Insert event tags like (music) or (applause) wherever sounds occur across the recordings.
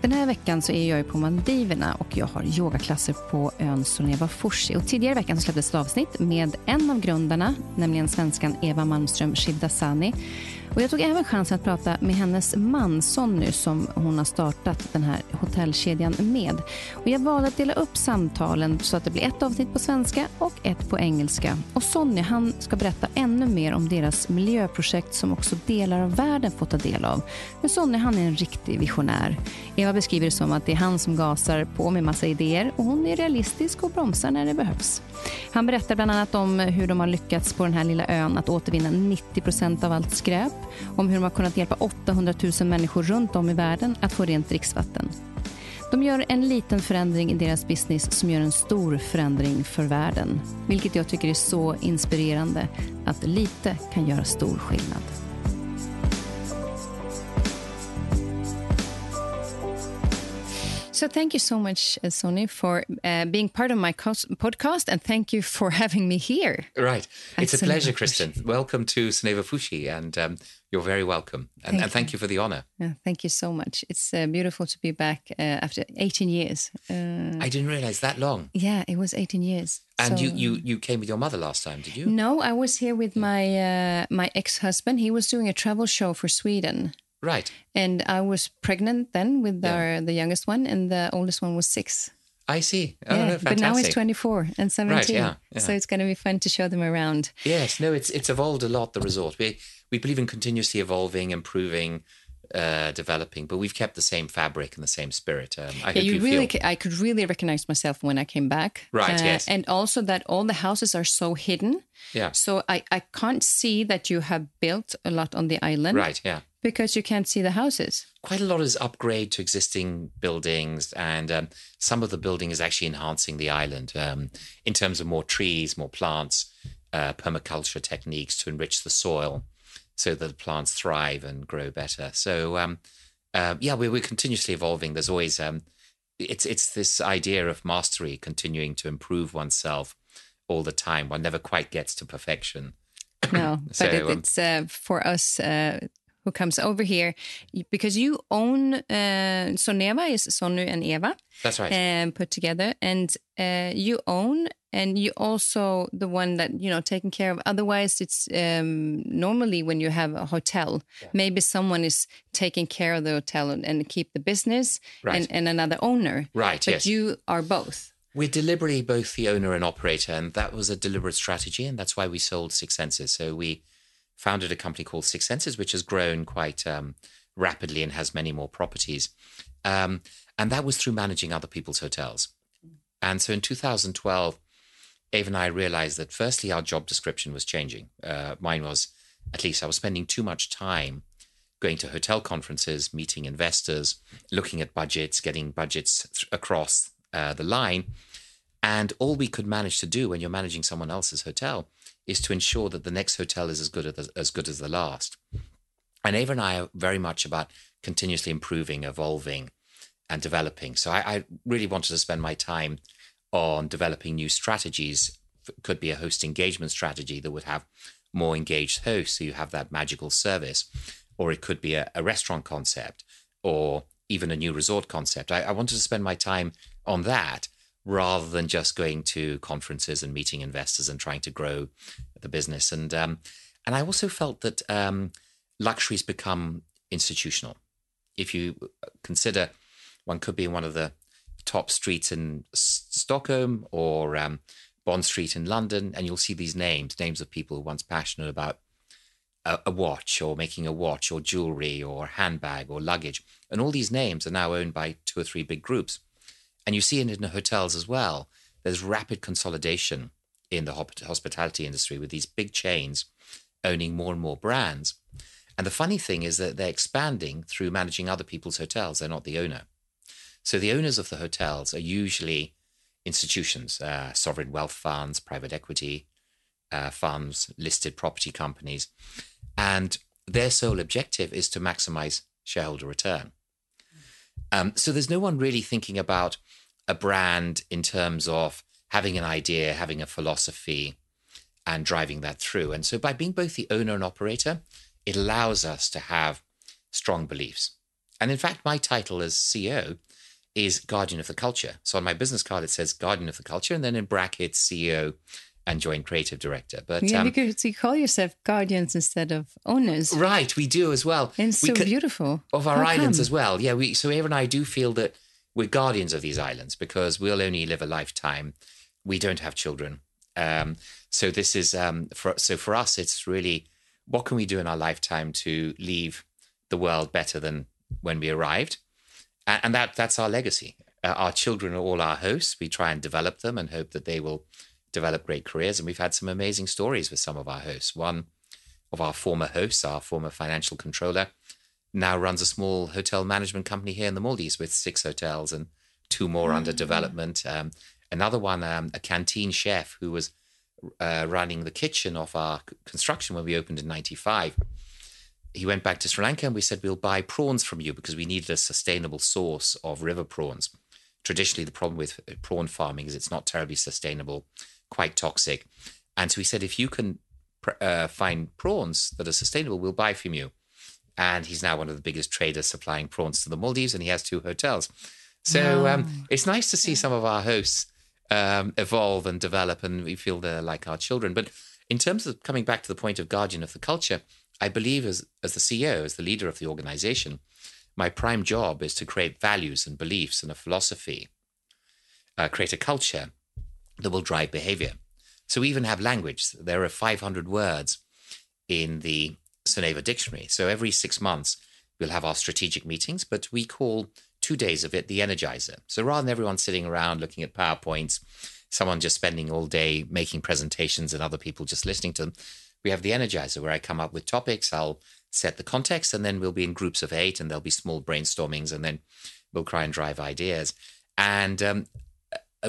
Den här veckan så är jag på Maldiverna och jag har yogaklasser på ön Soneva Forsi. Och tidigare i veckan så släpptes ett avsnitt med en av grundarna, nämligen svenskan Eva Malmström Shivdasani. Och jag tog även chansen att prata med hennes man Sonny som hon har startat den här hotellkedjan med. Och jag valde att dela upp samtalen så att det blir ett avsnitt på svenska och ett på engelska. Och Sonny han ska berätta ännu mer om deras miljöprojekt som också delar av världen får ta del av. Men Sonny han är en riktig visionär. Eva beskriver det som att det är han som gasar på med massa idéer och hon är realistisk och bromsar när det behövs. Han berättar bland annat om hur de har lyckats på den här lilla ön att återvinna 90 procent av allt skräp om hur de har kunnat hjälpa 800 000 människor runt om i världen att få rent dricksvatten. De gör en liten förändring i deras business som gör en stor förändring för världen. Vilket jag tycker är så inspirerande att lite kan göra stor skillnad. So thank you so much, uh, Sonny, for uh, being part of my podcast, and thank you for (laughs) having me here. Right, it's a pleasure, Kristen. Welcome to Soneva Fushi, and um, you're very welcome. And thank, and thank you. for the honor. Yeah, thank you so much. It's uh, beautiful to be back uh, after 18 years. Uh, I didn't realize that long. Yeah, it was 18 years. And so, you, you you came with your mother last time, did you? No, I was here with my uh, my ex husband. He was doing a travel show for Sweden. Right. And I was pregnant then with yeah. our, the youngest one, and the oldest one was six. I see. Oh, yeah, no, but now he's 24 and 17. Right, yeah, yeah. So it's going to be fun to show them around. Yes, no, it's it's evolved a lot, the resort. We, we believe in continuously evolving, improving, uh, developing, but we've kept the same fabric and the same spirit. Um, I yeah, you, you really, feel... I could really recognize myself when I came back. Right. Uh, yes. And also that all the houses are so hidden. Yeah. So I, I can't see that you have built a lot on the island. Right. Yeah because you can't see the houses. Quite a lot is upgrade to existing buildings, and um, some of the building is actually enhancing the island um, in terms of more trees, more plants, uh, permaculture techniques to enrich the soil so that the plants thrive and grow better. So, um, uh, yeah, we, we're continuously evolving. There's always um, it's it's this idea of mastery, continuing to improve oneself all the time. One never quite gets to perfection. No, (coughs) but so, it, um, it's uh, for us uh, who comes over here because you own uh, Soneva is Sonu and Eva. That's right. And put together, and uh, you own, and you also the one that you know taking care of. Otherwise, it's um, normally when you have a hotel, yeah. maybe someone is taking care of the hotel and, and keep the business, right. and, and another owner. Right. But yes. you are both. We're deliberately both the owner and operator, and that was a deliberate strategy, and that's why we sold Six Senses. So we founded a company called Six Senses, which has grown quite um, rapidly and has many more properties. Um, and that was through managing other people's hotels. And so in 2012, Eva and I realized that firstly, our job description was changing. Uh, mine was, at least, I was spending too much time going to hotel conferences, meeting investors, looking at budgets, getting budgets th- across uh, the line. And all we could manage to do when you're managing someone else's hotel is to ensure that the next hotel is as good as, as good as the last. And Eva and I are very much about continuously improving, evolving, and developing. So I, I really wanted to spend my time on developing new strategies. It could be a host engagement strategy that would have more engaged hosts, so you have that magical service, or it could be a, a restaurant concept, or even a new resort concept. I, I wanted to spend my time on that rather than just going to conferences and meeting investors and trying to grow the business. And um, and I also felt that um, become institutional. If you consider, one could be in one of the top streets in Stockholm or um, Bond Street in London, and you'll see these names, names of people who once passionate about a, a, watch or making a watch or jewelry or handbag or luggage. And all these names are now owned by two or three big groups. And you see it in the hotels as well. There's rapid consolidation in the hospitality industry with these big chains owning more and more brands. And the funny thing is that they're expanding through managing other people's hotels. They're not the owner. So the owners of the hotels are usually institutions, uh, sovereign wealth funds, private equity uh, funds, listed property companies. And their sole objective is to maximize shareholder return. Um, so there's no one really thinking about a brand in terms of having an idea, having a philosophy, and driving that through. And so by being both the owner and operator, it allows us to have strong beliefs. And in fact, my title as CEO is Guardian of the Culture. So on my business card, it says Guardian of the Culture, and then in brackets, CEO and joint creative director. But yeah, um, because you call yourself guardians instead of owners, right? We do as well. And so could, beautiful of our How islands come? as well. Yeah, we so Eva and I do feel that we're guardians of these islands because we'll only live a lifetime. We don't have children, um, so this is um, for so for us, it's really what can we do in our lifetime to leave the world better than when we arrived, and, and that that's our legacy. Uh, our children are all our hosts. We try and develop them and hope that they will develop great careers. And we've had some amazing stories with some of our hosts. One of our former hosts, our former financial controller, now runs a small hotel management company here in the Maldives with six hotels and two more mm-hmm. under development. Um, another one, um, a canteen chef who was uh, running the kitchen of our construction when we opened in 95. He went back to Sri Lanka and we said, We'll buy prawns from you because we needed a sustainable source of river prawns. Traditionally, the problem with prawn farming is it's not terribly sustainable quite toxic. And so he said, if you can uh, find prawns that are sustainable, we'll buy from you. And he's now one of the biggest traders supplying prawns to the Maldives, and he has two hotels. So wow. um, it's nice to see some of our hosts um, evolve and develop, and we feel they're like our children. But in terms of coming back to the point of guardian of the culture, I believe as as the CEO, as the leader of the organization, my prime job is to create values and beliefs and a philosophy, uh, create a culture that will drive behavior. So we even have language. There are 500 words in the Soneva dictionary. So every six months, we'll have our strategic meetings, but we call two days of it the energizer. So rather than everyone sitting around looking at PowerPoints, someone just spending all day making presentations and other people just listening to them, we have the energizer where I come up with topics, I'll set the context, and then we'll be in groups of eight and there'll be small brainstormings, and then we'll try and drive ideas. And um,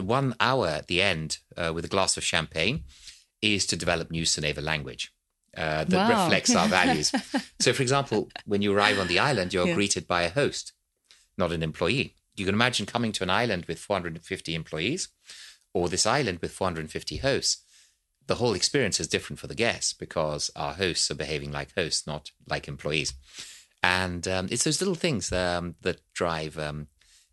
one hour at the end uh, with a glass of champagne is to develop new Soneva language uh, that wow. reflects our values. (laughs) so, for example, when you arrive on the island, you're yeah. greeted by a host, not an employee. You can imagine coming to an island with 450 employees or this island with 450 hosts. The whole experience is different for the guests because our hosts are behaving like hosts, not like employees. And um, it's those little things um, that drive um,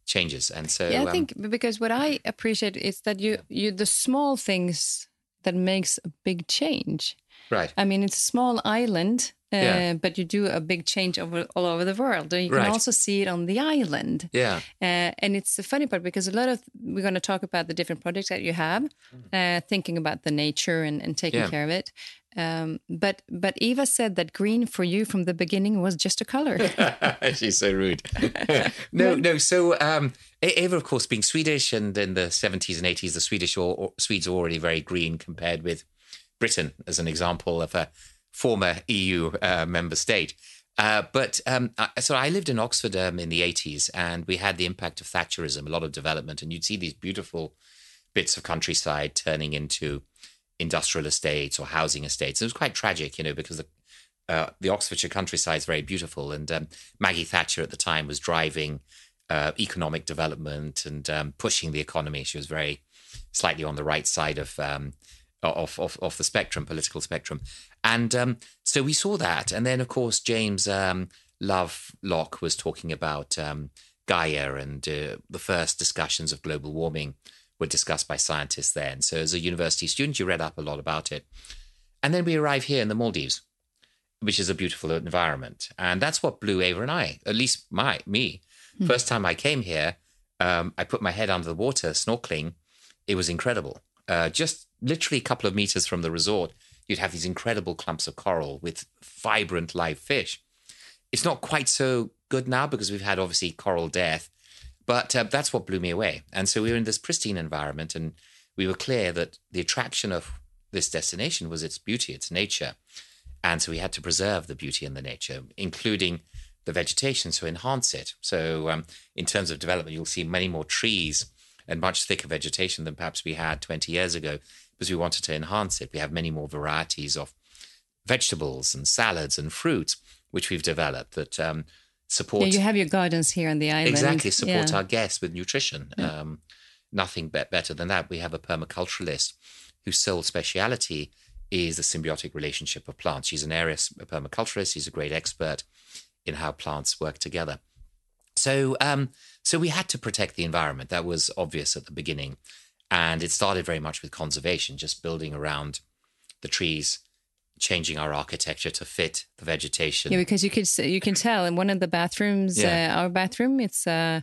changes. And so yeah, I um, think because what I appreciate is that you you the small things that makes a big change. Right. I mean, it's a small island, uh, yeah. but you do a big change over all over the world. You can right. also see it on the island. Yeah. Uh, and it's the funny part because a lot of we're going to talk about the different projects that you have, uh, thinking about the nature and, and taking yeah. care of it. Um, but but Eva said that green for you from the beginning was just a color. (laughs) (laughs) She's so rude. (laughs) no, no. So um, Eva, of course, being Swedish, and in the seventies and eighties, the Swedish or, or, Swedes are already very green compared with Britain, as an example of a former EU uh, member state. Uh, but um, so I lived in Oxford um, in the 80s and we had the impact of Thatcherism, a lot of development. And you'd see these beautiful bits of countryside turning into industrial estates or housing estates. It was quite tragic, you know, because the, uh, the Oxfordshire countryside is very beautiful. And um, Maggie Thatcher at the time was driving uh, economic development and um, pushing the economy. She was very slightly on the right side of um, of, of, of the spectrum, political spectrum. And um, so we saw that. And then, of course, James um, Lovelock was talking about um, Gaia and uh, the first discussions of global warming were discussed by scientists then. So as a university student, you read up a lot about it. And then we arrive here in the Maldives, which is a beautiful environment. And that's what blew Eva and I, at least my me. Hmm. First time I came here, um, I put my head under the water snorkeling. It was incredible. Uh, just literally a couple of meters from the resort, you'd have these incredible clumps of coral with vibrant live fish. It's not quite so good now because we've had obviously coral death, but uh, that's what blew me away. And so we were in this pristine environment, and we were clear that the attraction of this destination was its beauty, its nature. And so we had to preserve the beauty and the nature, including the vegetation, to enhance it. So, um, in terms of development, you'll see many more trees and much thicker vegetation than perhaps we had 20 years ago because we wanted to enhance it. We have many more varieties of vegetables and salads and fruits, which we've developed that um, support. Yeah, you have your gardens here on the island. Exactly, support yeah. our guests with nutrition. Yeah. Um, nothing be- better than that. We have a permaculturalist whose sole speciality is the symbiotic relationship of plants. She's an area permaculturist. She's a great expert in how plants work together. So, um, so we had to protect the environment. That was obvious at the beginning. And it started very much with conservation, just building around the trees, changing our architecture to fit the vegetation. Yeah, because you could you can (clears throat) tell in one of the bathrooms, yeah. uh, our bathroom, it's uh,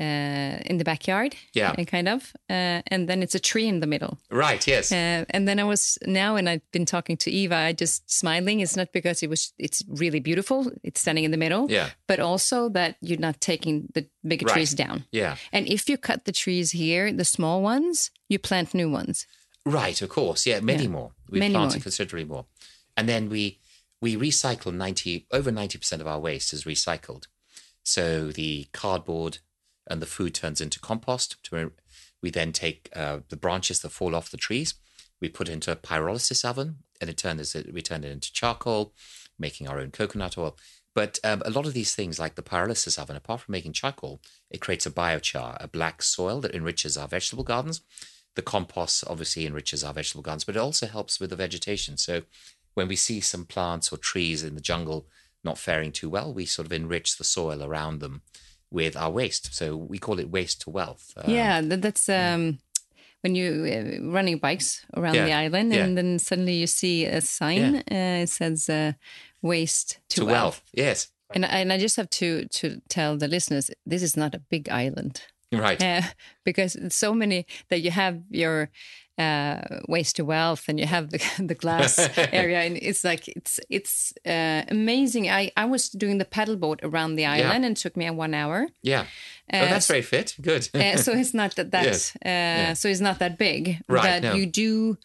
uh, in the backyard, yeah, uh, kind of, uh, and then it's a tree in the middle, right? Yes. Uh, and then I was now, and I've been talking to Eva. I just smiling. It's not because it was. It's really beautiful. It's standing in the middle, yeah. But also that you're not taking the bigger right. trees down, yeah. And if you cut the trees here, the small ones, you plant new ones. Right. Of course. Yeah. Many yeah. more. We many planted more. considerably more, and then we we recycle ninety over ninety percent of our waste is recycled. So the cardboard and the food turns into compost. We then take uh, the branches that fall off the trees, we put into a pyrolysis oven, and it turns it, we turn it into charcoal, making our own coconut oil. But um, a lot of these things, like the pyrolysis oven, apart from making charcoal, it creates a biochar, a black soil that enriches our vegetable gardens. The compost obviously enriches our vegetable gardens, but it also helps with the vegetation. So when we see some plants or trees in the jungle not faring too well, we sort of enrich the soil around them with our waste. So we call it waste to wealth. Um, yeah, that's um, when you uh, running bikes around yeah, the island, and then suddenly you see a sign. Yeah. Uh, it says uh, "waste to, to wealth. wealth." Yes. And, and I just have to to tell the listeners this is not a big island, right? Uh, because so many that you have your uh, waste to wealth and you have the, (laughs) the glass (laughs) area and it's like it's it's uh, amazing i i was doing the paddleboard around the island yeah. and it took me one hour yeah oh, that's very fit good uh, so (laughs) it's not that that yes. Uh, yeah. so it's not that big right, but no. you do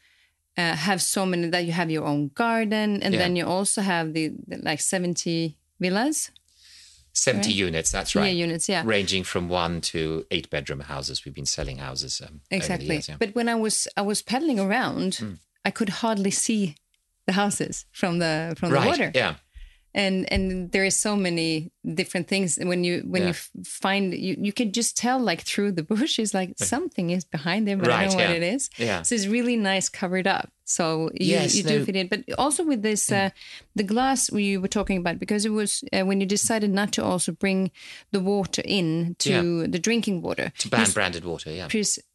uh, have so many that you have your own garden and yeah. then you also have the, the like 70 villas 70 right. units, that's right. Yeah, units, yeah. Ranging from one to eight bedroom houses. We've been selling houses. Um, exactly. Years, yeah. But when I was I was pedaling around, mm. I could hardly see the houses from the from right. the water. Yeah and and there is so many different things when you when yeah. you find you you can just tell like through the bushes like something is behind there but right, I don't know yeah. what it is yeah so it's really nice covered up so you, yes, you no. do fit in but also with this uh, the glass we were talking about because it was uh, when you decided not to also bring the water in to yeah. the drinking water to ban branded water yeah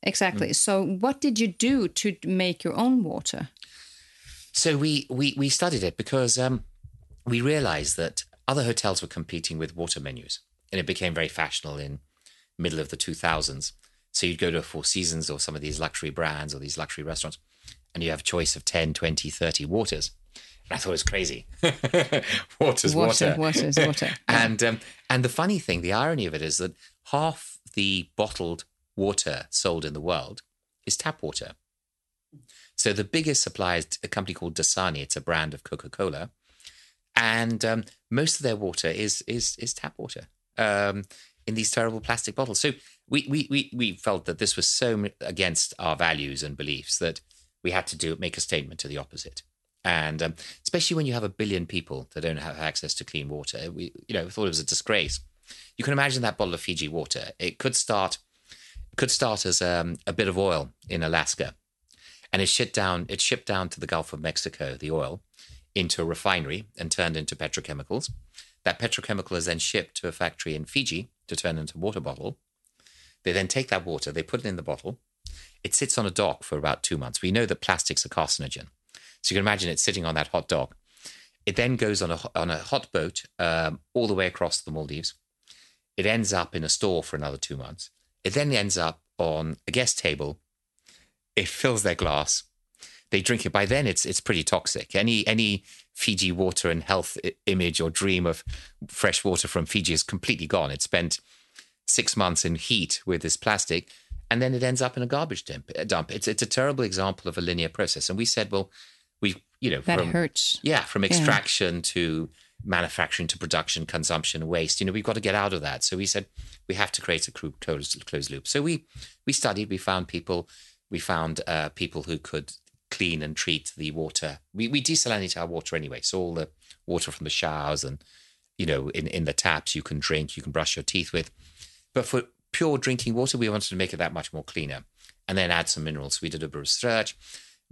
exactly mm. so what did you do to make your own water so we we we studied it because um we realized that other hotels were competing with water menus, and it became very fashionable in middle of the 2000s. So you'd go to a Four Seasons or some of these luxury brands or these luxury restaurants, and you have a choice of 10, 20, 30 waters. And I thought it was crazy. (laughs) water's water. Water, water's water. (laughs) and, um, and the funny thing, the irony of it is that half the bottled water sold in the world is tap water. So the biggest supplier is a company called Dasani. It's a brand of Coca-Cola and um, most of their water is is is tap water um, in these terrible plastic bottles. So we we we we felt that this was so against our values and beliefs that we had to do make a statement to the opposite. And um, especially when you have a billion people that don't have access to clean water, we you know thought it was a disgrace. You can imagine that bottle of Fiji water. It could start could start as um, a bit of oil in Alaska, and it's shipped down. It's shipped down to the Gulf of Mexico. The oil into a refinery and turned into petrochemicals. That petrochemical is then shipped to a factory in Fiji to turn into a water bottle. They then take that water, they put it in the bottle. It sits on a dock for about two months. We know that plastics are carcinogen. So you can imagine it sitting on that hot dock. It then goes on a, on a hot boat um, all the way across the Maldives. It ends up in a store for another two months. It then ends up on a guest table. It fills their glass. They drink it. By then, it's it's pretty toxic. Any any Fiji water and health image or dream of fresh water from Fiji is completely gone. It spent six months in heat with this plastic, and then it ends up in a garbage dump. dump. It's it's a terrible example of a linear process. And we said, well, we you know that from, hurts. Yeah, from extraction yeah. to manufacturing to production, consumption, waste. You know, we've got to get out of that. So we said we have to create a closed, closed loop. So we we studied. We found people. We found uh, people who could clean and treat the water. We we desalinate our water anyway. So all the water from the showers and you know in in the taps you can drink, you can brush your teeth with. But for pure drinking water, we wanted to make it that much more cleaner, and then add some minerals. We did a bit of research.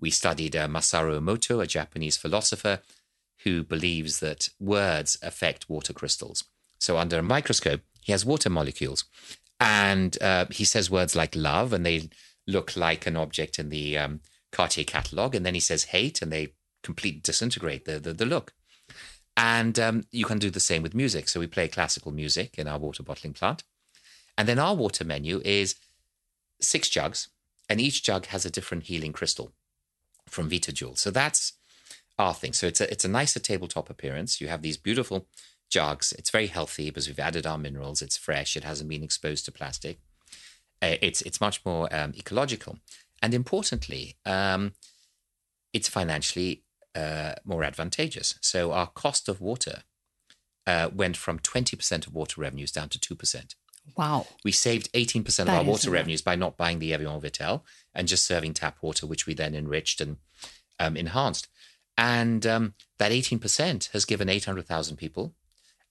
We studied uh, Masaru Emoto, a Japanese philosopher who believes that words affect water crystals. So, under a microscope, he has water molecules. And uh, he says words like love, and they look like an object in the um, Cartier catalog. And then he says hate, and they completely disintegrate the, the, the look. And um, you can do the same with music. So, we play classical music in our water bottling plant. And then our water menu is six jugs, and each jug has a different healing crystal from VitaJuwel. So that's our thing. So it's a it's a nicer tabletop appearance. You have these beautiful jugs. It's very healthy because we've added our minerals. It's fresh. It hasn't been exposed to plastic. Uh, it's it's much more um, ecological, and importantly, um, it's financially uh, more advantageous. So our cost of water uh, went from twenty percent of water revenues down to two percent. Wow. We saved 18% of our water revenues by not buying the Evian Vittel and just serving tap water, which we then enriched and um, enhanced. And um, that 18% has given 800,000 people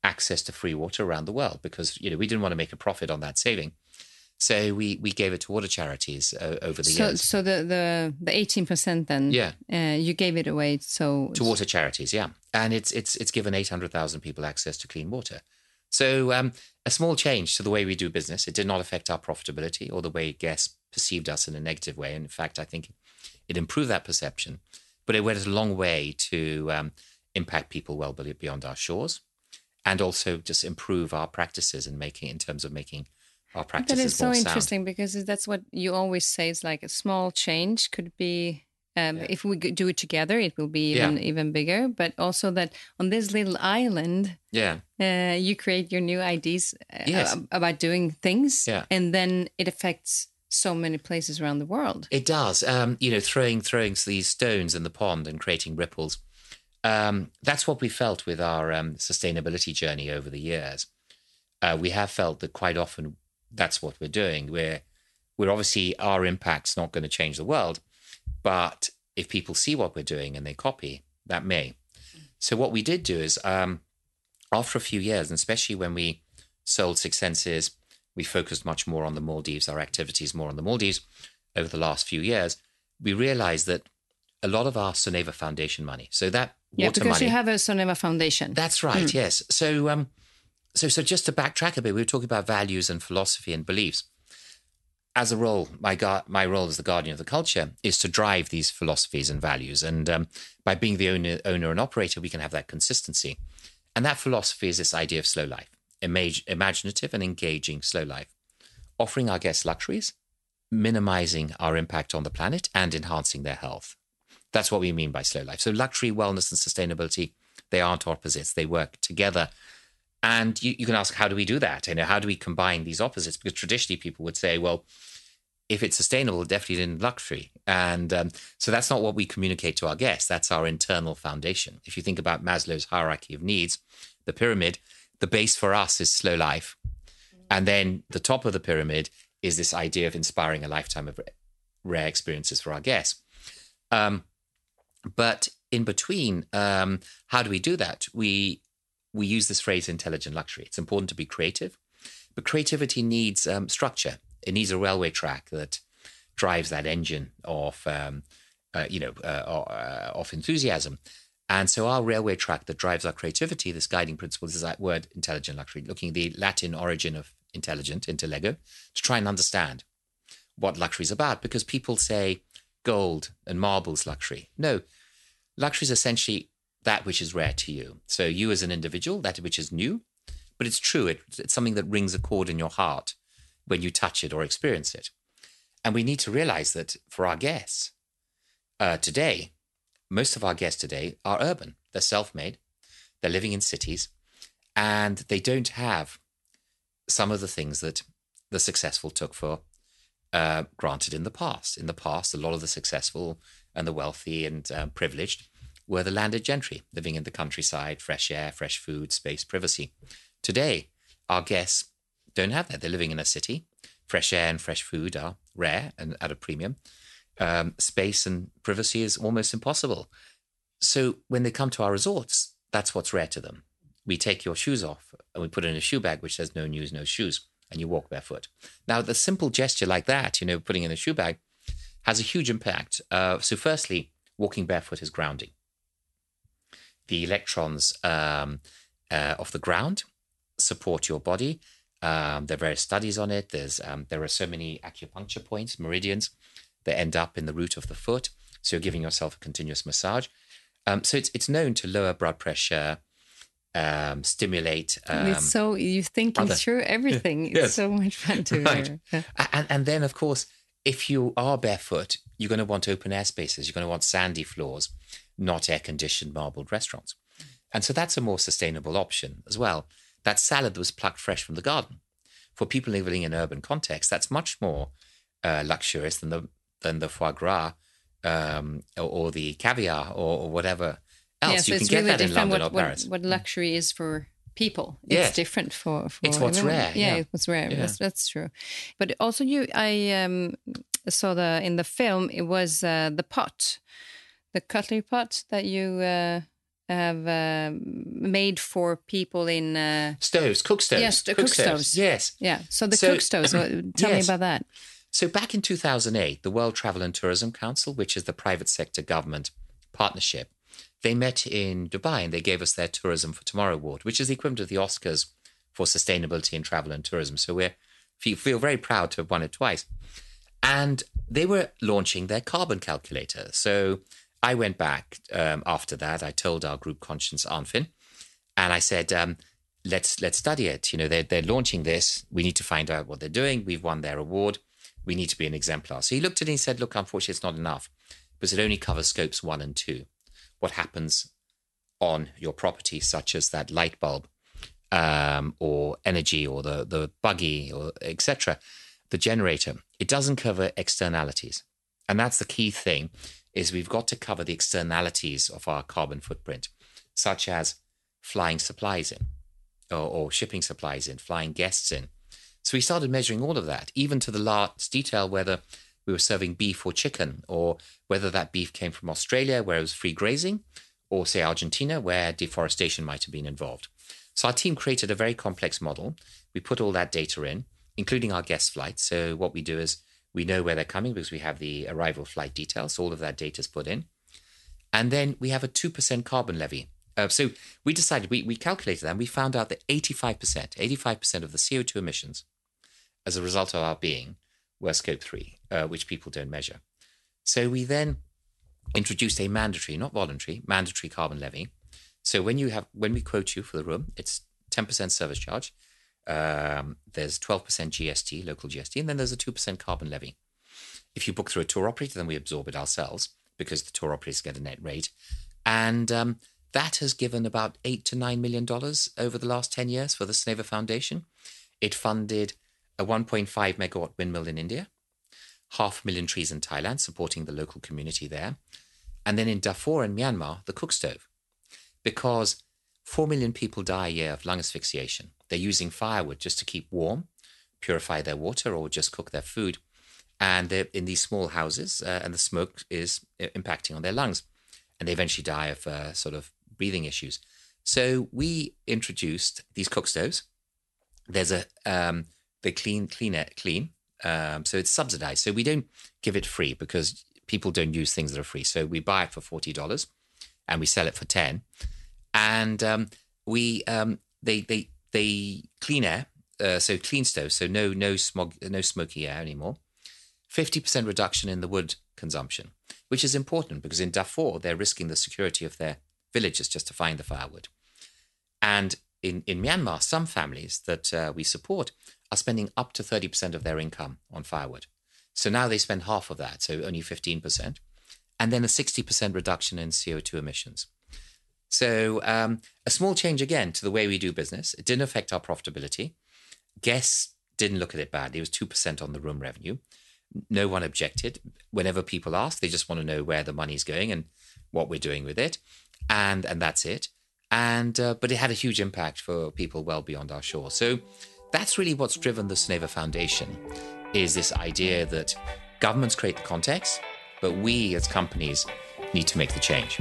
access to free water around the world because, you know, we didn't want to make a profit on that saving. So we, we gave it to water charities uh, over the so, years. So the, the, the 18% then, yeah, uh, you gave it away. So to water charities, yeah. And it's, it's, it's given 800,000 people access to clean water. So um, a small change to the way we do business. It did not affect our profitability or the way guests perceived us in a negative way. And in fact, I think it improved that perception but it went a long way to um, impact people well beyond our shores and also just improve our practices in making in terms of making our practices that is so sound. interesting because that's what you always say is like a small change could be um, yeah. if we do it together it will be even yeah. even bigger but also that on this little island yeah uh, you create your new ideas uh, yes. about doing things yeah. and then it affects so many places around the world. It does. Um, you know, throwing throwing these stones in the pond and creating ripples. Um, that's what we felt with our um, sustainability journey over the years. Uh, we have felt that quite often that's what we're doing. We're we're obviously our impact's not going to change the world, but if people see what we're doing and they copy, that may. So what we did do is, um, after a few years, and especially when we sold Six Senses we focused much more on the Maldives, our activities more on the Maldives over the last few years, we realized that a lot of our Soneva Foundation money, so that yeah, because money, you have a Soneva Foundation. That's right. Mm. Yes. So, um, so, so just to backtrack a bit, we were talking about values and philosophy and beliefs. As a role, my gu- my role as the guardian of the culture is to drive these philosophies and values, and um, by being the owner, owner and operator, we can have that consistency. And that philosophy is this idea of slow life imag- imaginative and engaging slow life, offering our guests luxuries, minimizing our impact on the planet, and enhancing their health. That's what we mean by slow life. So, luxury, wellness, and sustainability, they aren't opposites, they work together. And you, you can ask, how do we do that? You know, how do we combine these opposites? Because traditionally, people would say, well, if it's sustainable, definitely in luxury. And um, so that's not what we communicate to our guests. That's our internal foundation. If you think about Maslow's hierarchy of needs, the pyramid, the base for us is slow life. And then the top of the pyramid is this idea of inspiring a lifetime of rare experiences for our guests. Um, but in between, um, how do we do that? We we use this phrase intelligent luxury. It's important to be creative, but creativity needs um, structure. It needs a railway track that drives that engine of um, uh, you know uh, uh, of enthusiasm. And so our railway track that drives our creativity, this guiding principle, is that word intelligent luxury, looking at the Latin origin of intelligent, intellego, to try and understand what luxury is about. Because people say gold and marbles luxury. No, luxury is essentially that which is rare to you. So you as an individual, that which is new, but it's true. It, it's something that rings a chord in your heart when you touch it or experience it. And we need to realize that for our guests uh, today, most of our guests today are urban. They're self made, they're living in cities, and they don't have some of the things that the successful took for uh, granted in the past. In the past, a lot of the successful and the wealthy and uh, privileged were the landed gentry living in the countryside, fresh air, fresh food, space, privacy. Today, our guests don't have that. They're living in a city. Fresh air and fresh food are rare and at a premium. Um, space and privacy is almost impossible. So when they come to our resorts, that's what's rare to them. We take your shoes off and we put in a shoe bag which says no news, no shoes, and you walk barefoot. Now, the simple gesture like that, you know, putting in a shoe bag, has a huge impact. Uh, so, firstly, walking barefoot is grounding. The electrons um, uh, of the ground support your body. Um, there are various studies on it. There's um, there are so many acupuncture points, meridians, that end up in the root of the foot. So you're giving yourself a continuous massage. Um, so it's it's known to lower blood pressure, um, stimulate. Um, it's so you thinking other... through (laughs) everything. It's yes. so much fun to (laughs) right. Yeah. And and then of course, if you are barefoot, you're going to want open air spaces. You're going to want sandy floors, not air conditioned marbled restaurants. And so that's a more sustainable option as well. That salad was plucked fresh from the garden. For people living in urban context, that's much more uh, luxurious than the than the foie gras um, or, or, the caviar or, or whatever else. Yeah, so you can get really that in London what, or Paris. What, what luxury is for people. It's yeah. different for, for it's what's everyone. rare. Yeah, yeah, it's rare. Yeah. That's, that's true. But also, you, I um, saw the in the film. It was uh, the pot, the cutlery pot that you. Uh, have uh, made for people in uh, stoves, cook stoves. Yes, cook, cook stoves. stoves. Yes. Yeah. So the so, cook stoves. (clears throat) tell yes. me about that. So, back in 2008, the World Travel and Tourism Council, which is the private sector government partnership, they met in Dubai and they gave us their Tourism for Tomorrow Award, which is the equivalent of the Oscars for sustainability in travel and tourism. So, we feel very proud to have won it twice. And they were launching their carbon calculator. So, I went back um, after that. I told our group conscience Arnfinn, and I said, um, let's let's study it. You know, they're they're launching this. We need to find out what they're doing. We've won their award we need to be an exemplar. So he looked at it and said, look, unfortunately, it's not enough because it only covers scopes one and two. What happens on your property, such as that light bulb um, or energy or the, the buggy or etc., the generator, it doesn't cover externalities. And that's the key thing is we've got to cover the externalities of our carbon footprint, such as flying supplies in or, or shipping supplies in, flying guests in, so we started measuring all of that, even to the last detail whether we were serving beef or chicken, or whether that beef came from Australia, where it was free grazing, or say Argentina, where deforestation might have been involved. So our team created a very complex model. We put all that data in, including our guest flights. So what we do is we know where they're coming because we have the arrival flight details. All of that data is put in. And then we have a 2% carbon levy. Uh, so we decided, we, we calculated that and we found out that 85%, 85% of the CO2 emissions as a result of our being were scope three, uh, which people don't measure. So we then introduced a mandatory, not voluntary, mandatory carbon levy. So when you have when we quote you for the room, it's 10% service charge. Um, there's 12% GST, local GST, and then there's a 2% carbon levy. If you book through a tour operator, then we absorb it ourselves because the tour operators get a net rate. And um, that has given about eight to nine million dollars over the last 10 years for the Soneva Foundation. It funded a 1.5 megawatt windmill in India, half a million trees in Thailand, supporting the local community there. And then in Darfur and Myanmar, the cook stove. Because 4 million people die a year of lung asphyxiation. They're using firewood just to keep warm, purify their water, or just cook their food. And they're in these small houses, uh, and the smoke is uh, impacting on their lungs. And they eventually die of uh, sort of breathing issues. So we introduced these cook stoves. There's a, um, they clean, clean, clean. Um, so it's subsidized. So we don't give it free because people don't use things that are free. So we buy it for $40 and we sell it for 10 and um, we um, they they they clean air, uh, so clean stoves, so no no smog, no smoky air anymore. Fifty percent reduction in the wood consumption, which is important because in Darfur they're risking the security of their villages just to find the firewood, and in in Myanmar some families that uh, we support are spending up to thirty percent of their income on firewood. So now they spend half of that, so only fifteen percent, and then a sixty percent reduction in CO two emissions. So um, a small change again to the way we do business. It didn't affect our profitability. Guests didn't look at it badly. It was 2% on the room revenue. No one objected. Whenever people ask, they just want to know where the money's going and what we're doing with it. And, and that's it. And, uh, but it had a huge impact for people well beyond our shore. So that's really what's driven the Soneva Foundation is this idea that governments create the context, but we as companies need to make the change.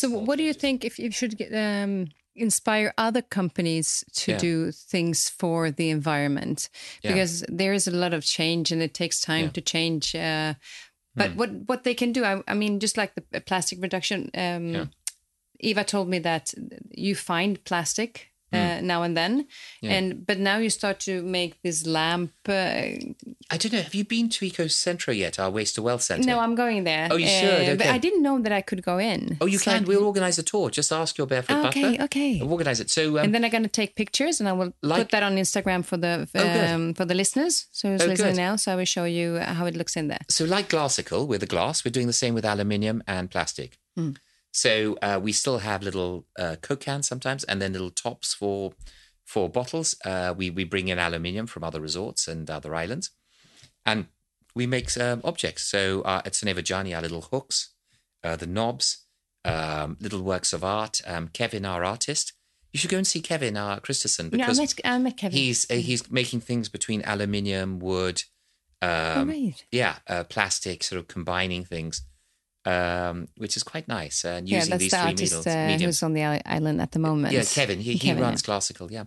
So, what do you think if you should get, um, inspire other companies to Yeah. do things for the environment? Yeah. Because there is a lot of change, and it takes time Yeah. to change. Uh, but Hmm. what what they can do, I, I mean, just like the uh, plastic reduction. Um, Yeah. Eva told me that you find plastic. Uh, now and then. Yeah. and but now you start to make this lamp. Uh, I don't know. Have you been to Eco Centro yet, our waste to wealth centre? no, I'm going there. Oh, you Uh, should? But I didn't know that I could go in. Oh, you So can. We'll organise a tour. Just ask your barefoot Ah, butler. okay, okay. We'll organise it. So, um, and then I'm going to take pictures and I will put that on Instagram for the Oh, um, for the listeners. So who's Oh, listening good. now? So I will show you how it looks in there. so like Glassical with the glass, we're doing the same with aluminium and plastic. Hmm. So uh, we still have little uh, Coke cans sometimes, and then little tops for for bottles. Uh, we we bring in aluminium from other resorts and other islands, and we make um, objects. So uh, at Soneva Jani, our little hooks, uh, the knobs, um, little works of art. Um, Kevin, our artist, you should go and see Kevin, our Christensen, Yeah, I because met, I met Kevin. he's uh, he's making things between aluminium, wood, oh, um, right. yeah, uh, plastic, sort of combining things, um, which is quite nice. Uh, and Yeah, using that's these the three artist uh, mediums. who's on the island at the moment. Yeah, Kevin. He, he runs yeah. Glassical. Yeah.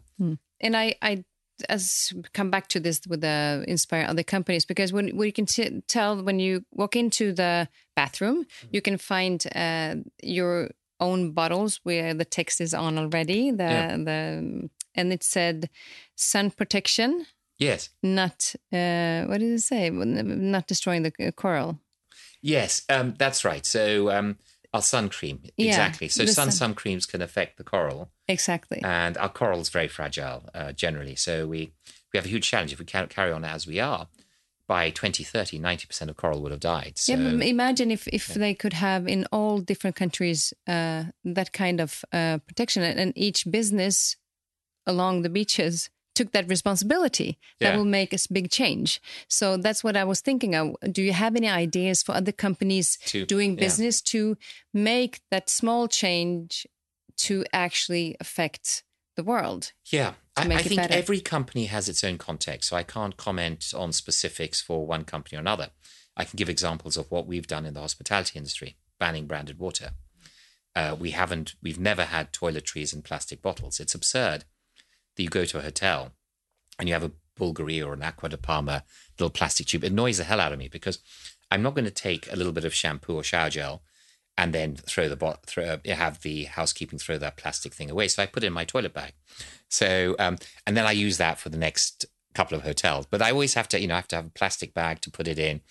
And I, I, as come back to this with the inspire other companies because when, when you can t- tell when you walk into the bathroom, Mm-hmm. you can find uh, your own bottles where the text is on already. The Yeah. the and it said sun protection, Yes. not uh, what did it say? Not destroying the uh, coral. Yes. Um, that's right. So um, our sun cream. Yeah, Exactly. So sun sun- creams can affect the coral, Exactly. and our coral is very fragile uh, generally. So we we have a huge challenge if we can't carry on as we are. By 2030, 90% of coral would have died. So, yeah, imagine if, if they could have in all different countries uh, that kind of uh, protection, and and each business along the beaches took that responsibility. That Yeah. will make a big change. So that's what I was thinking of. Do you have any ideas for other companies To- doing yeah. business to make that small change to actually affect the world? Yeah, I, I think better. every company has its own context, so I can't comment on specifics for one company or another. I can give examples of what we've done in the hospitality industry, banning branded water. Uh, we haven't, we've never had toiletries in plastic bottles. It's absurd that you go to a hotel and you have a Bulgari or an Acqua di Parma little plastic tube. It annoys the hell out of me because I'm not going to take a little bit of shampoo or shower gel and then throw the bot throw uh, have the housekeeping throw that plastic thing away. So I put it in my toilet bag. So um, and then I use that for the next couple of hotels. But I always have to, you know, I have to have a plastic bag to put it in.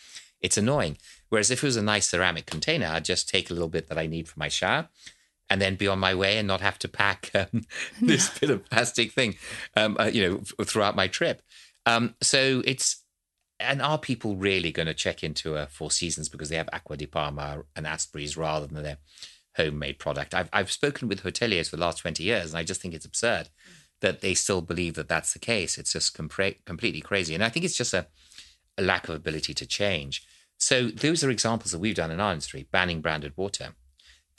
It's annoying. Whereas if it was a nice ceramic container, I'd just take a little bit that I need for my shower and then be on my way and not have to pack (laughs) um, this bit of plastic thing, um, uh, you know, throughout my trip. Um, so it's and are people really going to check into a Four Seasons because they have Acqua di Parma and Aspreys rather than their homemade product? I've, I've spoken with hoteliers for the last 20 years, and I just think it's absurd that they still believe that that's the case. It's just compre- completely crazy. And I think it's just a, a lack of ability to change. So those are examples that we've done in our industry, banning branded water,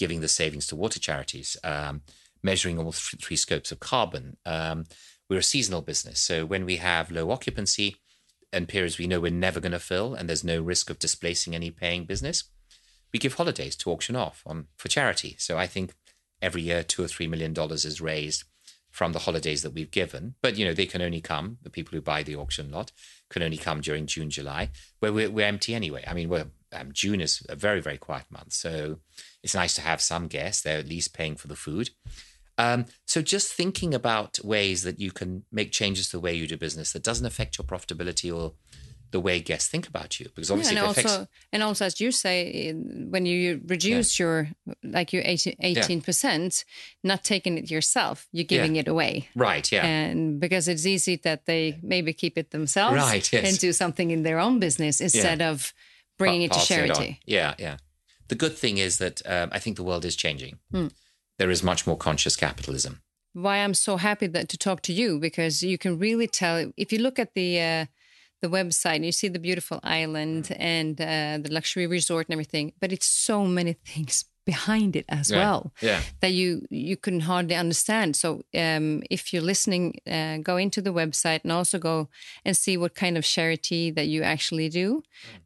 giving the savings to water charities, um, measuring all three scopes of carbon. Um, we're a seasonal business. So when we have low occupancy and periods we know we're never going to fill and there's no risk of displacing any paying business, we give holidays to auction off on for charity. So I think every year two or three million dollars is raised from the holidays that we've given. But you know, they can only come, the people who buy the auction lot can only come during June, July, where we're, we're empty anyway. I mean, we're, um, June is a very, very quiet month. So it's nice to have some guests. They're at least paying for the food. Um, so just thinking about ways that you can make changes to the way you do business that doesn't affect your profitability or the way guests think about you because obviously yeah, and also affects... and also as you say when you reduce yeah. your like your 18 percent yeah. not taking it yourself you're giving it away right yeah and because it's easy that they maybe keep it themselves right yes. and do something in their own business instead of bringing pa- it to charity it yeah yeah. The good thing is that um, i think the world is changing. Hmm. there is much more conscious capitalism. Why i'm so happy that to talk to you because you can really tell if you look at the uh, the website you see the beautiful island and uh, the luxury resort and everything but it's so many (laughs) things behind it as yeah. well yeah. that you you can hardly understand so um, if you're listening uh, go into the website and also go and see what kind of charity that you actually do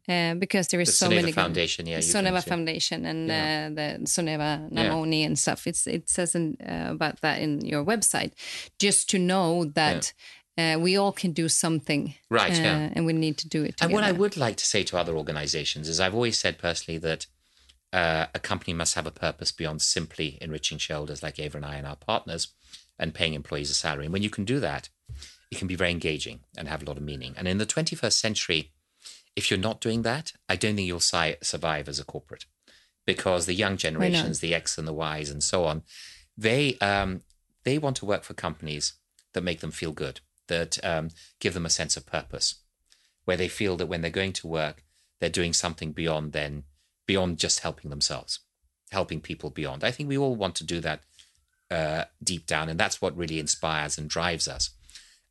uh, because there is the so Soneva many foundation yeah Soneva foundation and yeah. uh, the Soneva Namoona and stuff it's it says in, uh, about that in your website just to know that uh, we all can do something. Right. Uh, yeah. And we need to do it. Together. And what I would like to say to other organizations is I've always said personally that uh, a company must have a purpose beyond simply enriching shareholders like Eva and I and our partners and paying employees a salary. And when you can do that, it can be very engaging and have a lot of meaning. And in the 21st century, if you're not doing that, I don't think you'll si- survive as a corporate because the young generations, the X and the Ys and so on, they um, they want to work for companies that make them feel good that um, give them a sense of purpose, where they feel that when they're going to work, they're doing something beyond then, beyond just helping themselves, helping people beyond. I think we all want to do that uh, deep down, and that's what really inspires and drives us,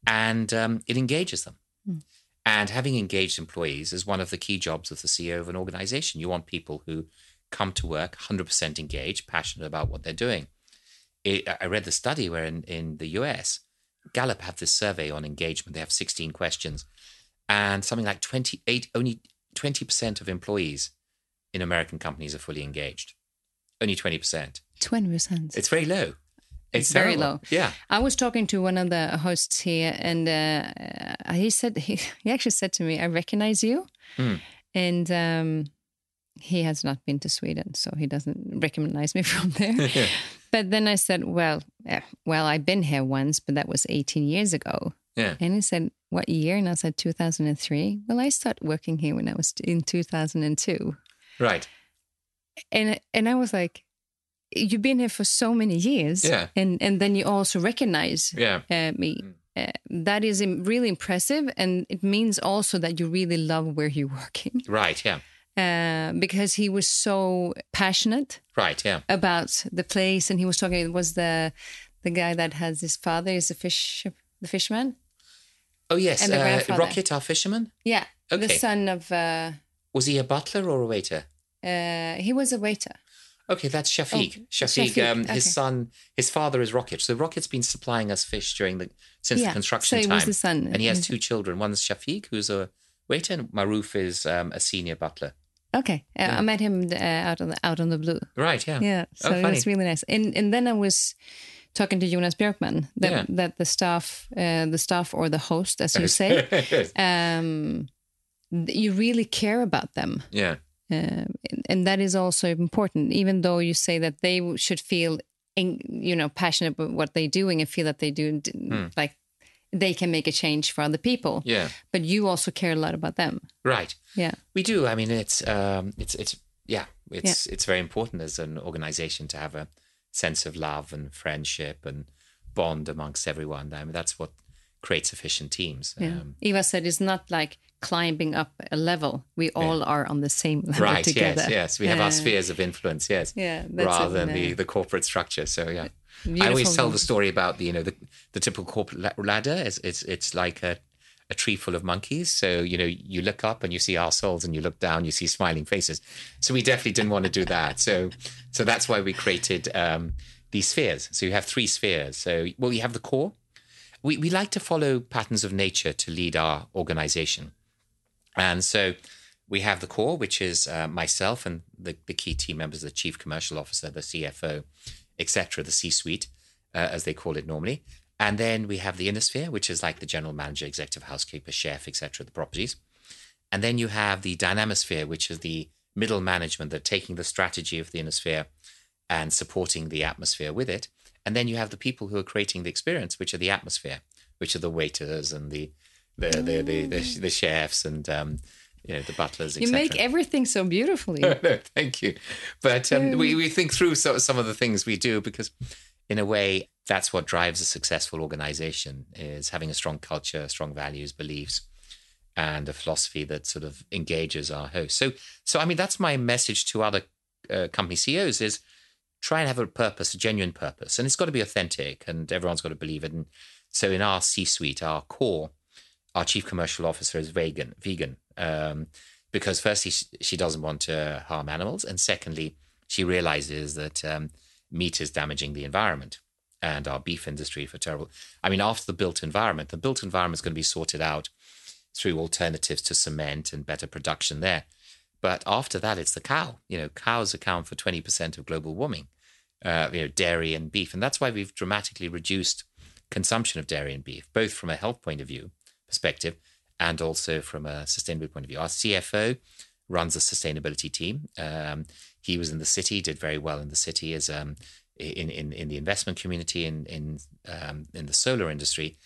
and um, it engages them. Mm. And having engaged employees is one of the key jobs of the CEO of an organization. You want people who come to work 100% engaged, passionate about what they're doing. It, I read the study where in, in the US, Gallup have this survey on engagement. They have 16 questions, and something like 28, only 20% of employees in American companies are fully engaged. Only 20%. 20%. It's very low. It's, it's very low. Yeah. I was talking to one of the hosts here, and uh, he said, he, he actually said to me, I recognize you. Mm. And um, he has not been to Sweden, so he doesn't recognize me (laughs) from there. (laughs) but then I said, "Well, yeah, well, I've been here once, but that was 18 years ago." Yeah. And he said, "What year?" And I said, "2003." Well, I started working here when I was in 2002. Right. And and I was like, "You've been here for so many years, yeah." And and then you also recognize yeah. Uh, me. Mm. Uh, that is really impressive, and it means also that you really love where you're working. Right. Yeah uh, because he was so passionate. Right. Yeah. About the place, and he was talking. It was the the guy that has his father is a fish, the fisherman. Oh yes, and the uh, Rocket, our fisherman. Yeah. Okay. The son of. Uh, was he a butler or a waiter? Uh, he was a waiter. Okay, that's Shafiq. Oh, Shafiq, Shafiq. Um, his son, his father is Rocket. So Rocket's been supplying us fish during the since yeah, the construction so time. was the son, and he has two children. One's Shafiq, who's a waiter, and Maruf is um, a senior butler. Okay, uh, yeah. I met him uh, out on the out on the blue. Right. Yeah. Yeah. So oh, it was really nice. And and then I was talking to Jonas Björkman that yeah. that the staff, uh, the staff or the host, as you (laughs) say, (laughs) um, you really care about them. Yeah. Uh, and that is also important, even though you say that they should feel, in, you know, passionate about what they're doing and feel that they do hmm. like they can make a change for other people. Yeah. But you also care a lot about them. Right. Yeah. We do. I mean, it's um, it's it's yeah, it's yeah. it's very important as an organization to have a sense of love and friendship and bond amongst everyone. I mean, that's what create sufficient teams. Yeah. Um, Eva said it's not like climbing up a level. We all are on the same level right, together. yes, yes. We have our spheres of influence, yes. Yeah, rather than the, the corporate structure. So yeah. I always tell the story about the, you know, the, the typical corporate ladder. It's, it's, it's like a, a tree full of monkeys. So, you know, you look up and you see our souls and you look down, you see smiling faces. So we definitely didn't want to do that. So, so that's why we created um, these spheres. So you have three spheres. So, well, you have the core. We, we like to follow patterns of nature to lead our organization. And so we have the core, which is uh, myself and the, the key team members, the chief commercial officer, the CFO, etc., the C-suite, uh, as they call it normally. And then we have the inner sphere, which is like the general manager, executive housekeeper, chef, etc., the properties. And then you have the dynamosphere, which is the middle management that taking the strategy of the inner sphere and supporting the atmosphere with it. And then you have the people who are creating the experience, which are the atmosphere, which are the waiters and the the the the, the, the chefs and um, you know the butlers. You make everything so beautifully. (laughs) no, thank you. But um, we, we think through so, some of the things we do because, in a way, that's what drives a successful organization is having a strong culture, strong values, beliefs, and a philosophy that sort of engages our hosts. So, so I mean, that's my message to other uh, company CEOs is try and have a purpose, a genuine purpose, and it's got to be authentic, and everyone's got to believe it. And so, in our C-suite, our core, our chief commercial officer is vegan. Vegan. Um, because firstly she, she doesn't want to harm animals and secondly she realizes that um, meat is damaging the environment and our beef industry for terrible i mean after the built environment the built environment is going to be sorted out through alternatives to cement and better production there but after that it's the cow you know cows account for 20% of global warming uh, you know dairy and beef and that's why we've dramatically reduced consumption of dairy and beef both from a health point of view perspective and also from a sustainability point of view. Our CFO runs a sustainability team. Um, he was in the city, did very well in the city as um, in, in in the investment community in in um, in the solar industry.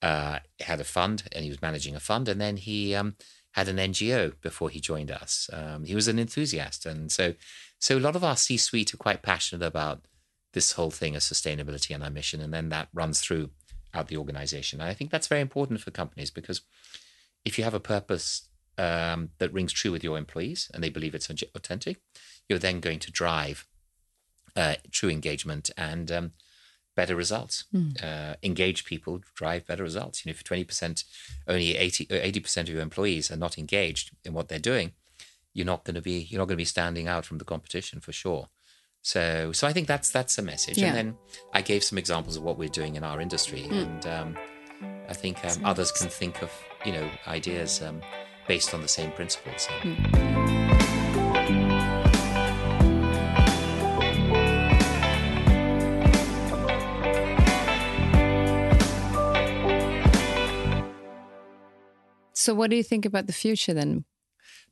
Uh, had a fund and he was managing a fund, and then he um, had an NGO before he joined us. Um, he was an enthusiast, and so so a lot of our C-suite are quite passionate about this whole thing of sustainability and our mission, and then that runs through out the organization. And I think that's very important for companies because if you have a purpose um, that rings true with your employees and they believe it's authentic, you're then going to drive uh, true engagement and um, better results. Uh, engaged people drive better results. You know, if twenty percent, only 80 percent of your employees are not engaged in what they're doing, you're not going to be you're not going to be standing out from the competition for sure. So, so I think that's that's a message. Yeah. And then I gave some examples of what we're doing in our industry, and um, I think um, others can think of you know ideas um, based on the same principles. So. So, what do you think about the future then?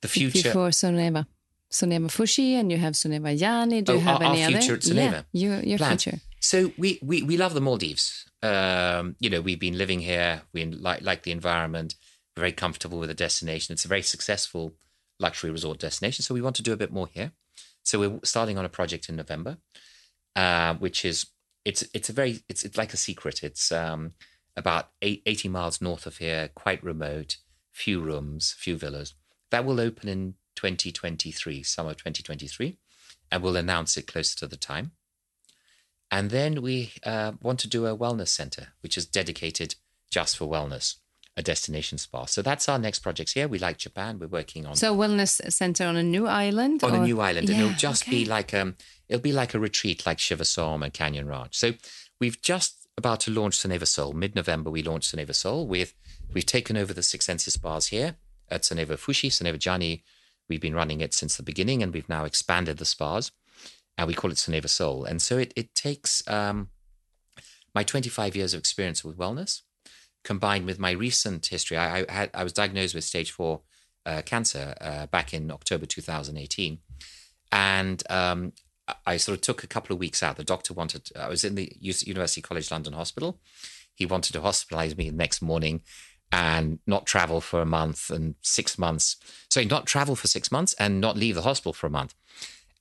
The future. Before Soneva. Soneva Fushi and you have Soneva Jani. Do you Oh, have our- any our other? future at Yeah, your, your future. So we, we we love the Maldives. Um, you know, we've been living here. We like like the environment. We're very comfortable with the destination. It's a very successful luxury resort destination. So we want to do a bit more here. So we're starting on a project in November, uh, which is it's it's a very it's it's like a secret. It's um, about eight, 80 miles north of here, quite remote, few rooms, few villas. That will open in 2023, summer 2023, and we'll announce it closer to the time. And then we uh, want to do a wellness center, which is dedicated just for wellness, a destination spa. So that's our next project here. We like Japan. We're working on So, wellness center on a new island? on a new island, and it'll just okay. be like um, it'll be like a retreat, like Chiva-Som and Canyon Ranch. So we've just about to launch Soneva Soul. Mid-November, we launched Soneva Soul. With we've taken over the Six Senses bars here at Soneva Fushi, Soneva Jani. We've been running it since the beginning, and we've now expanded the spas, and we call it Soneva Soul. And so it it takes um, my 25 years of experience with wellness, combined with my recent history. I, I had I was diagnosed with stage four uh, cancer uh, back in October 2018, and um, I sort of took a couple of weeks out. The doctor wanted. I was in the University College London Hospital. He wanted to hospitalize me the next morning and not travel for a month and six months. Sorry, not travel for six months and not leave the hospital for a month.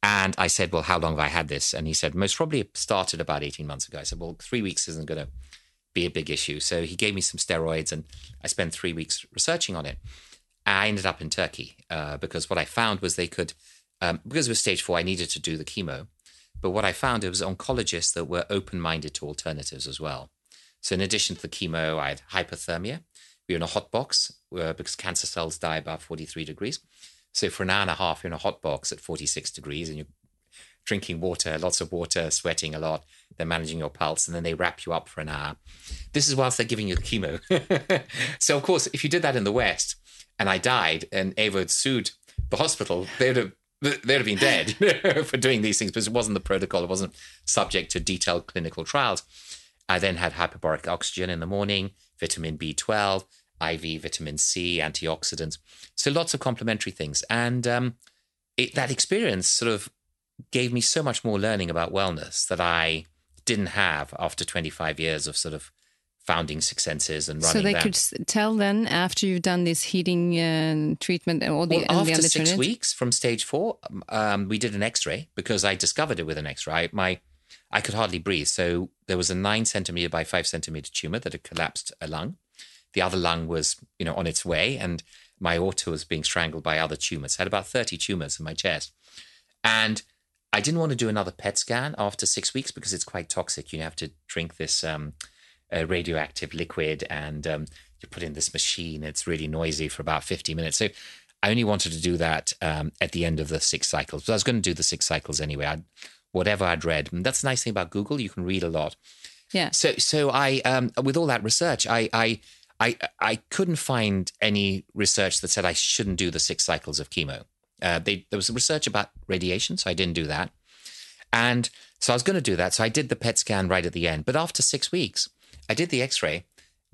And I said, Well, how long have I had this? And he said, Most probably started about 18 months ago. I said, Well, three weeks isn't going to be a big issue. So he gave me some steroids, and I spent three weeks researching on it. I ended up in Turkey uh, because what I found was they could, um, because it was stage four, I needed to do the chemo. But what I found it was oncologists that were open minded to alternatives as well. So in addition to the chemo, I had hyperthermia. Were in a hot box uh, because cancer cells die about 43 degrees. So for an hour and a half, you're in a hot box at 46 degrees and you're drinking water, lots of water, sweating a lot. They're managing your pulse and then they wrap you up for an hour. This is whilst they're giving you chemo. (laughs) so, of course, if you did that in the West and I died and Eva had sued the hospital, they would have they'd have been dead (laughs) for doing these things because it wasn't the protocol. It wasn't subject to detailed clinical trials. I then had hyperbaric oxygen in the morning, vitamin B12, IV vitamin C, antioxidants. So lots of complementary things. And um, it, that experience sort of gave me so much more learning about wellness that I didn't have after 25 years of sort of founding Six Senses and running. So they that. could tell then after you've done this heating uh, treatment and all the well, and after the six weeks from stage four, um, we did an X-ray because I discovered it with an X-ray. My I could hardly breathe, so there was a nine centimeter by five centimeter tumor that had collapsed a lung. The other lung was, you know, on its way, and my aorta was being strangled by other tumors. I had about thirty tumors in my chest, and I didn't want to do another PET scan after six weeks because it's quite toxic. You have to drink this um, uh, radioactive liquid and um, you put in this machine. It's really noisy for about 50 minutes. So I only wanted to do that um, at the end of the six cycles. But I was going to do the six cycles anyway. I'd, whatever I'd read. And that's the nice thing about Google. You can read a lot. Yeah. So, so I, um, with all that research, I, I, I, I couldn't find any research that said I shouldn't do the six cycles of chemo. Uh, they, there was research about radiation, so I didn't do that. And so I was going to do that. So I did the PET scan right at the end. But after six weeks, I did the x ray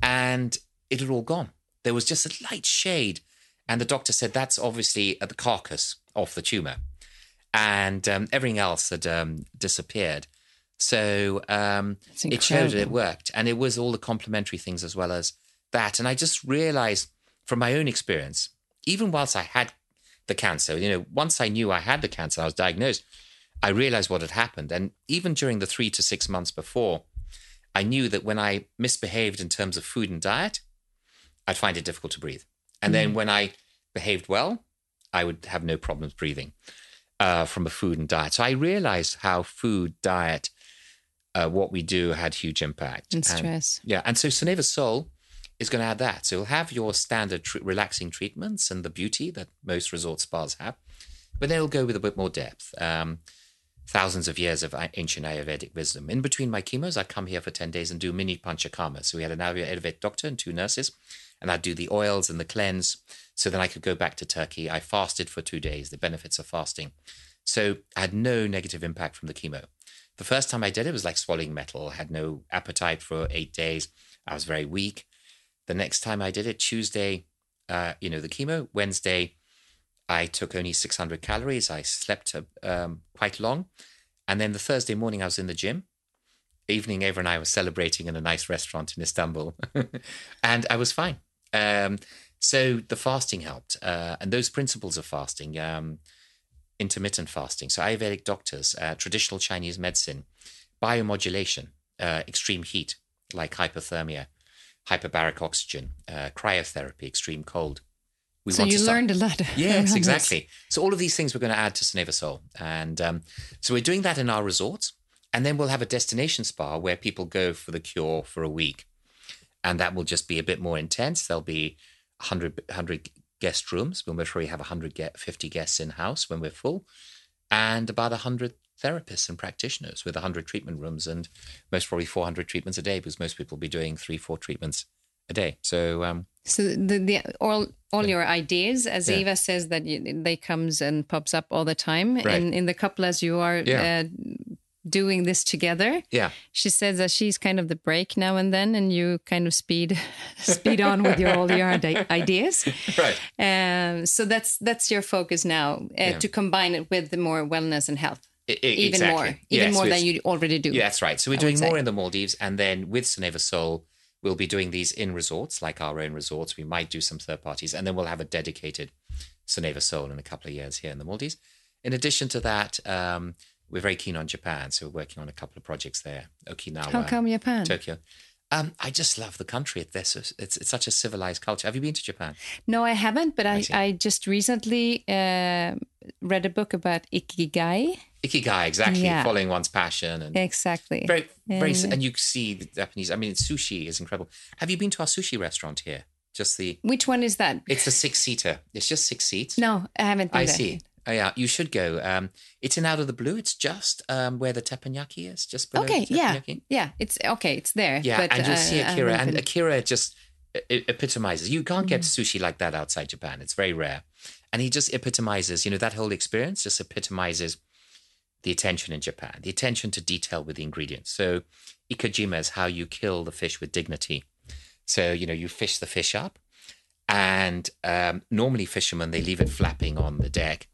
and it had all gone. There was just a light shade. And the doctor said that's obviously the carcass of the tumor. And um, everything else had um, disappeared. So um, it showed that it worked. And it was all the complementary things as well as that. And I just realized from my own experience, even whilst I had the cancer, you know, once I knew I had the cancer, I was diagnosed, I realized what had happened. And even during the three to six months before, I knew that when I misbehaved in terms of food and diet, I'd find it difficult to breathe. And mm. then when I behaved well, I would have no problems breathing uh, from a food and diet. So I realized how food, diet, uh, what we do had huge impact. And stress. yeah. And so Soneva Soul is going to add that. So you'll have your standard relaxing treatments and the beauty that most resort spas have, but then it'll go with a bit more depth. Um, thousands of years of ancient Ayurvedic wisdom. In between my chemos, I'd come here for 10 days and do mini panchakarma. So we had an Ayurvedic doctor and two nurses, and I'd do the oils and the cleanse. So then I could go back to Turkey. I fasted for two days, the benefits of fasting. So I had no negative impact from the chemo. The first time I did it was like swallowing metal. I had no appetite for eight days. I was very weak. The next time I did it, Tuesday, uh, you know, the chemo, Wednesday, I took only 600 calories. I slept um, quite long. And then the Thursday morning, I was in the gym. Evening, Eva and I were celebrating in a nice restaurant in Istanbul. (laughs) and I was fine. Um, so the fasting helped. Uh, and those principles of fasting, um, intermittent fasting, so Ayurvedic doctors, uh, traditional Chinese medicine, biomodulation, uh, extreme heat like hyperthermia, hyperbaric oxygen, uh, cryotherapy, extreme cold, we so you learned a lot. (laughs) Yes, exactly. So all of these things we're going to add to Soneva and um, so we're doing that in our resorts, and then we'll have a destination spa where people go for the cure for a week, and that will just be a bit more intense. There'll be 100, 100 guest rooms. We'll make sure we have 150 guests in house when we're full, and about 100 therapists and practitioners with 100 treatment rooms, and most probably 400 treatments a day because most people will be doing three, four treatments a day. So um, so the, the all all yeah. your ideas, as yeah. Eva says, that you, they comes and pops up all the time, right. and in the couple as you are yeah. uh, doing this together. Yeah, she says that she's kind of the break now and then, and you kind of speed (laughs) speed on with your all your ideas. (laughs) Right. Um, so that's that's your focus now uh, to combine it with the more wellness and health. Even exactly. more, even yes, more than you already do. Yeah, that's right. So we're I doing more in the Maldives, and then with Soneva Soul We'll be doing these in resorts, like our own resorts. We might do some third parties, and then we'll have a dedicated Soneva Soul in a couple of years here in the Maldives. In addition to that, um, we're very keen on Japan, so we're working on a couple of projects there. Okinawa. How come Japan? Tokyo. Um, I just love the country. It's, it's, it's such a civilized culture. Have you been to Japan? No, I haven't, but I, see. I, just recently uh, read a book about Ikigai. Ikigai, exactly. Yeah. Following one's passion and Exactly. very, very, And- and you see the Japanese. I mean, sushi is incredible. Have you been to our sushi restaurant here? Just the, Which one is that? it's a six seater. It's just six seats. No, I haven't been I see. Oh, yeah, you should go. Um, it's in Out of the Blue. It's just um, where the teppanyaki is, just below Okay, the yeah, yeah. It's okay. It's there. Yeah, but, and you'll uh, see Akira, haven't and Akira just epitomizes. You can't Mm. get sushi like that outside Japan. It's very rare, and he just epitomizes. You know, that whole experience just epitomizes the attention in Japan, the attention to detail with the ingredients. So, ikejime is how you kill the fish with dignity. So, you know, you fish the fish up, and um, normally fishermen they leave it flapping on the deck.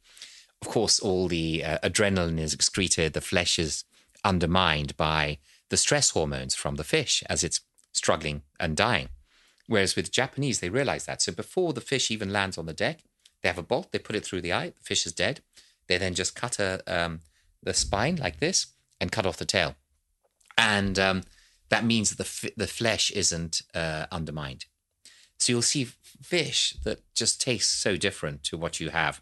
Of course, all the uh, adrenaline is excreted, the flesh is undermined by the stress hormones from the fish as it's struggling and dying. Whereas with Japanese, they realize that. So before the fish even lands on the deck, they have a bolt, they put it through the eye, the fish is dead. They then just cut a, um, the spine like this and cut off the tail. And um, that means that the, f- the flesh isn't uh, undermined. So you'll see fish that just tastes so different to what you have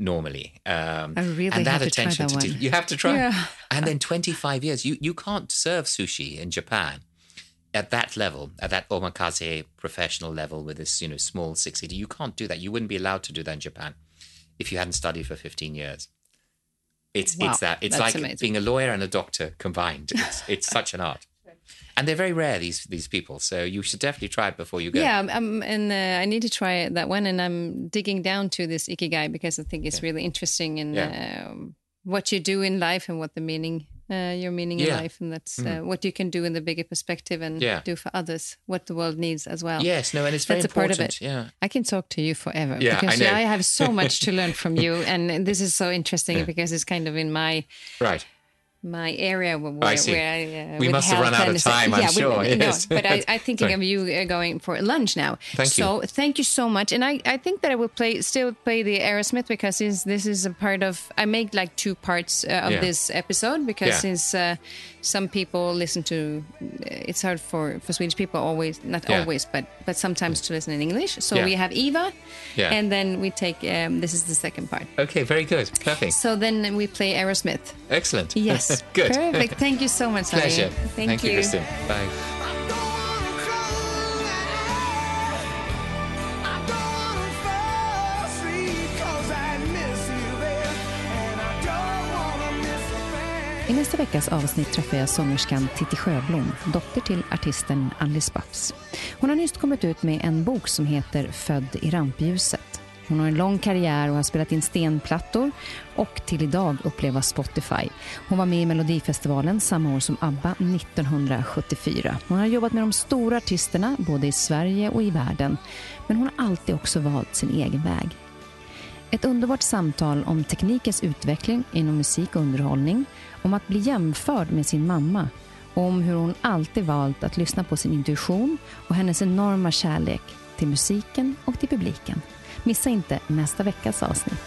normally. Um, I really and that to attention that to one. de- you have to try. Yeah. And then 25 years, you you can't serve sushi in Japan at that level, at that omakase professional level with this you know small six seater. You can't do that. You wouldn't be allowed to do that in Japan if you hadn't studied for 15 years. It's Wow, it's that it's that's like amazing. being a lawyer and a doctor combined. It's it's such an art. And they're very rare these these people, so you should definitely try it before you go. Yeah, um, and uh, I need to try that one, and I'm digging down to this ikigai because I think it's really interesting in Yeah. um, what you do in life and what the meaning, uh, your meaning Yeah. In life, and that's uh, what you can do in the bigger perspective and Yeah. do for others, what the world needs as well. Yes, no, and it's very That's a part of it. Yeah. I can talk to you forever Yeah, I because know. I have so much to learn from (laughs) you, and this is so interesting because it's kind of in my Right. My area where, where I where I, uh, We must have run out of time, I'm yeah, we- sure, no, yes. but I, (laughs) I'm thinking of you uh, going for lunch now. Thank you. so thank you so much, and I, I think that I will play still play the Aerosmith because this this is a part of I make like two parts uh, of Yeah. this episode because Yeah. since uh, some people listen to uh, it's hard for for Swedish people always not Yeah. always but but sometimes to listen in English. So Yeah. we have Eva, Yeah. and then we take um, this is the second part. Okay, very good. Perfect. So then we play Aerosmith. Excellent. Yes. (laughs) good. Perfect. Thank you so much. Pleasure. Thank, you, Kristen. Bye. Veckas avsnitt träffar jag sångerskan Titti Sjöblom, dotter till artisten Alice Babs. Hon har nyss kommit ut med en bok som heter Född i rampljuset. Hon har en lång karriär och har spelat in stenplattor och till idag uppleva Spotify. Hon var med i Melodifestivalen samma år som ABBA 1974. Hon har jobbat med de stora artisterna både i Sverige och i världen. Men hon har alltid också valt sin egen väg. Ett underbart samtal om teknikens utveckling inom musik och underhållning, om att bli jämförd med sin mamma och om hur hon alltid valt att lyssna på sin intuition och hennes enorma kärlek till musiken och till publiken. Missa inte nästa veckas avsnitt.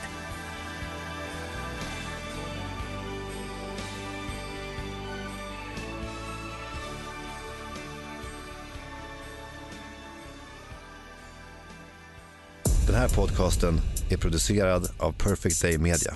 Den här podcasten är producerad av Perfect Day Media.